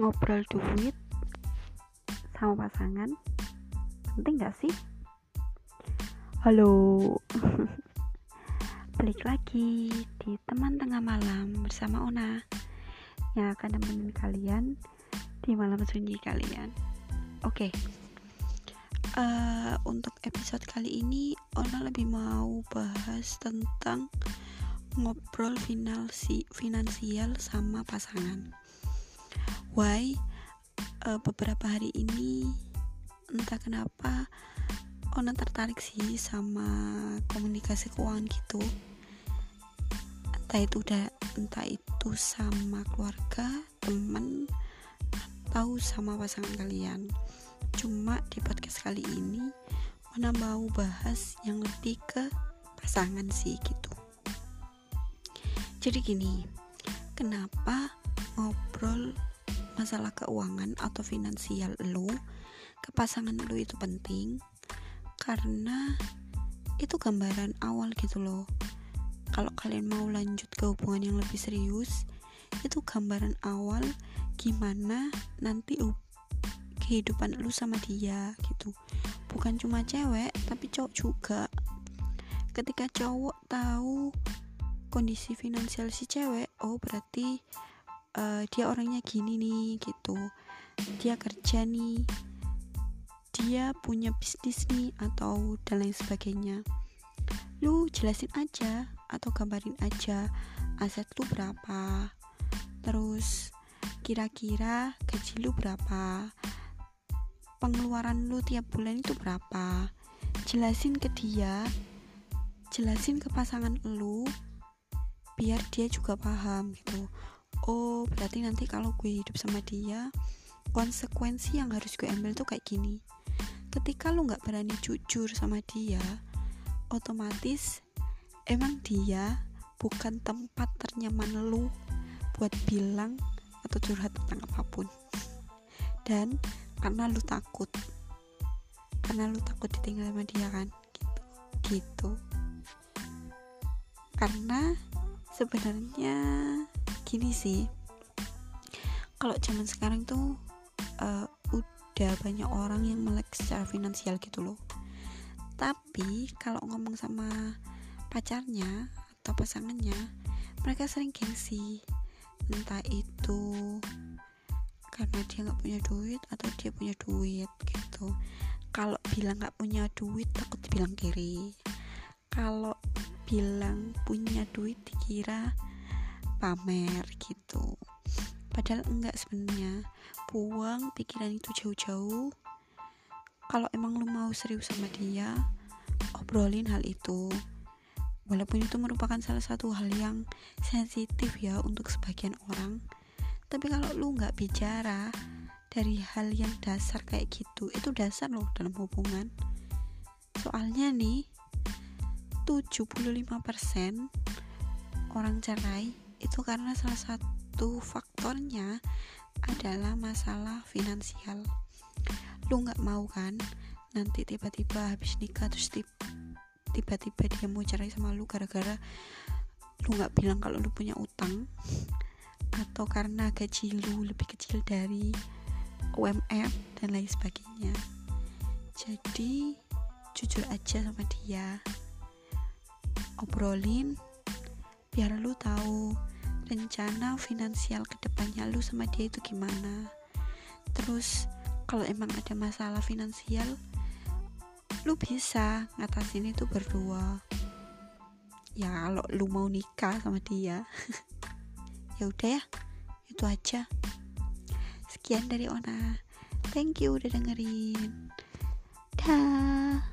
ngobrol duit sama pasangan penting gak sih? Halo Balik lagi di teman tengah malam bersama Ona Yang akan nemenin kalian di malam sunyi kalian Oke okay. uh, eh, Untuk episode kali ini Ona lebih mau bahas tentang Ngobrol finansi, finansial sama pasangan why uh, beberapa hari ini entah kenapa Ona tertarik sih sama komunikasi keuangan gitu. Entah itu udah entah itu sama keluarga teman atau sama pasangan kalian. Cuma di podcast kali ini Ona mau bahas yang lebih ke pasangan sih gitu. Jadi gini kenapa ngobrol masalah keuangan atau finansial lu ke pasangan lu itu penting. Karena itu gambaran awal gitu loh. Kalau kalian mau lanjut ke hubungan yang lebih serius itu gambaran awal gimana nanti kehidupan lu sama dia gitu. Bukan cuma cewek tapi cowok juga. Ketika cowok tahu kondisi finansial si cewek oh berarti uh, dia orangnya gini nih gitu. Dia kerja nih dia punya bisnis nih atau dan lain sebagainya. Lu jelasin aja atau gambarin aja aset lu berapa. Terus kira-kira gaji lu berapa. Pengeluaran lu tiap bulan itu berapa. Jelasin ke dia. Jelasin ke pasangan lu biar dia juga paham gitu oh berarti nanti kalau gue hidup sama dia konsekuensi yang harus gue ambil tuh kayak gini. Ketika lu nggak berani jujur sama dia otomatis emang dia bukan tempat ternyaman lu buat bilang atau curhat tentang apa pun. Dan karena lu takut karena lu takut ditinggal sama dia kan gitu. Gitu karena sebenarnya gini sih. Kalau zaman sekarang tuh uh, udah banyak orang yang melek secara finansial gitu loh. Tapi kalau ngomong sama pacarnya atau pasangannya mereka sering gengsi. Entah itu karena dia nggak punya duit atau dia punya duit gitu. Kalau bilang nggak punya duit takut dibilang kiri. Kalau bilang punya duit dikira pamer gitu. Padahal enggak sebenarnya. Buang pikiran itu jauh-jauh. Kalau emang lu mau serius sama dia obrolin hal itu. Walaupun itu merupakan salah satu hal yang sensitif ya untuk sebagian orang. Tapi kalau lu nggak bicara dari hal yang dasar kayak gitu itu dasar loh dalam hubungan. Soalnya nih 75% orang cerai itu karena salah satu faktornya adalah masalah finansial. Lu nggak mau kan nanti tiba-tiba habis nikah terus tiba-tiba dia mau cerai sama lu gara-gara lu nggak bilang kalau lu punya utang? Atau karena gaji lu lebih kecil dari UMR dan lain sebagainya. Jadi jujur aja sama dia. Obrolin biar lu tahu rencana finansial ke depannya lu sama dia itu gimana? Terus kalau emang ada masalah finansial lu bisa ngatasin itu berdua. Ya kalau lu mau nikah sama dia ya udah ya itu aja. Sekian dari Ona. Thank you udah dengerin. Dah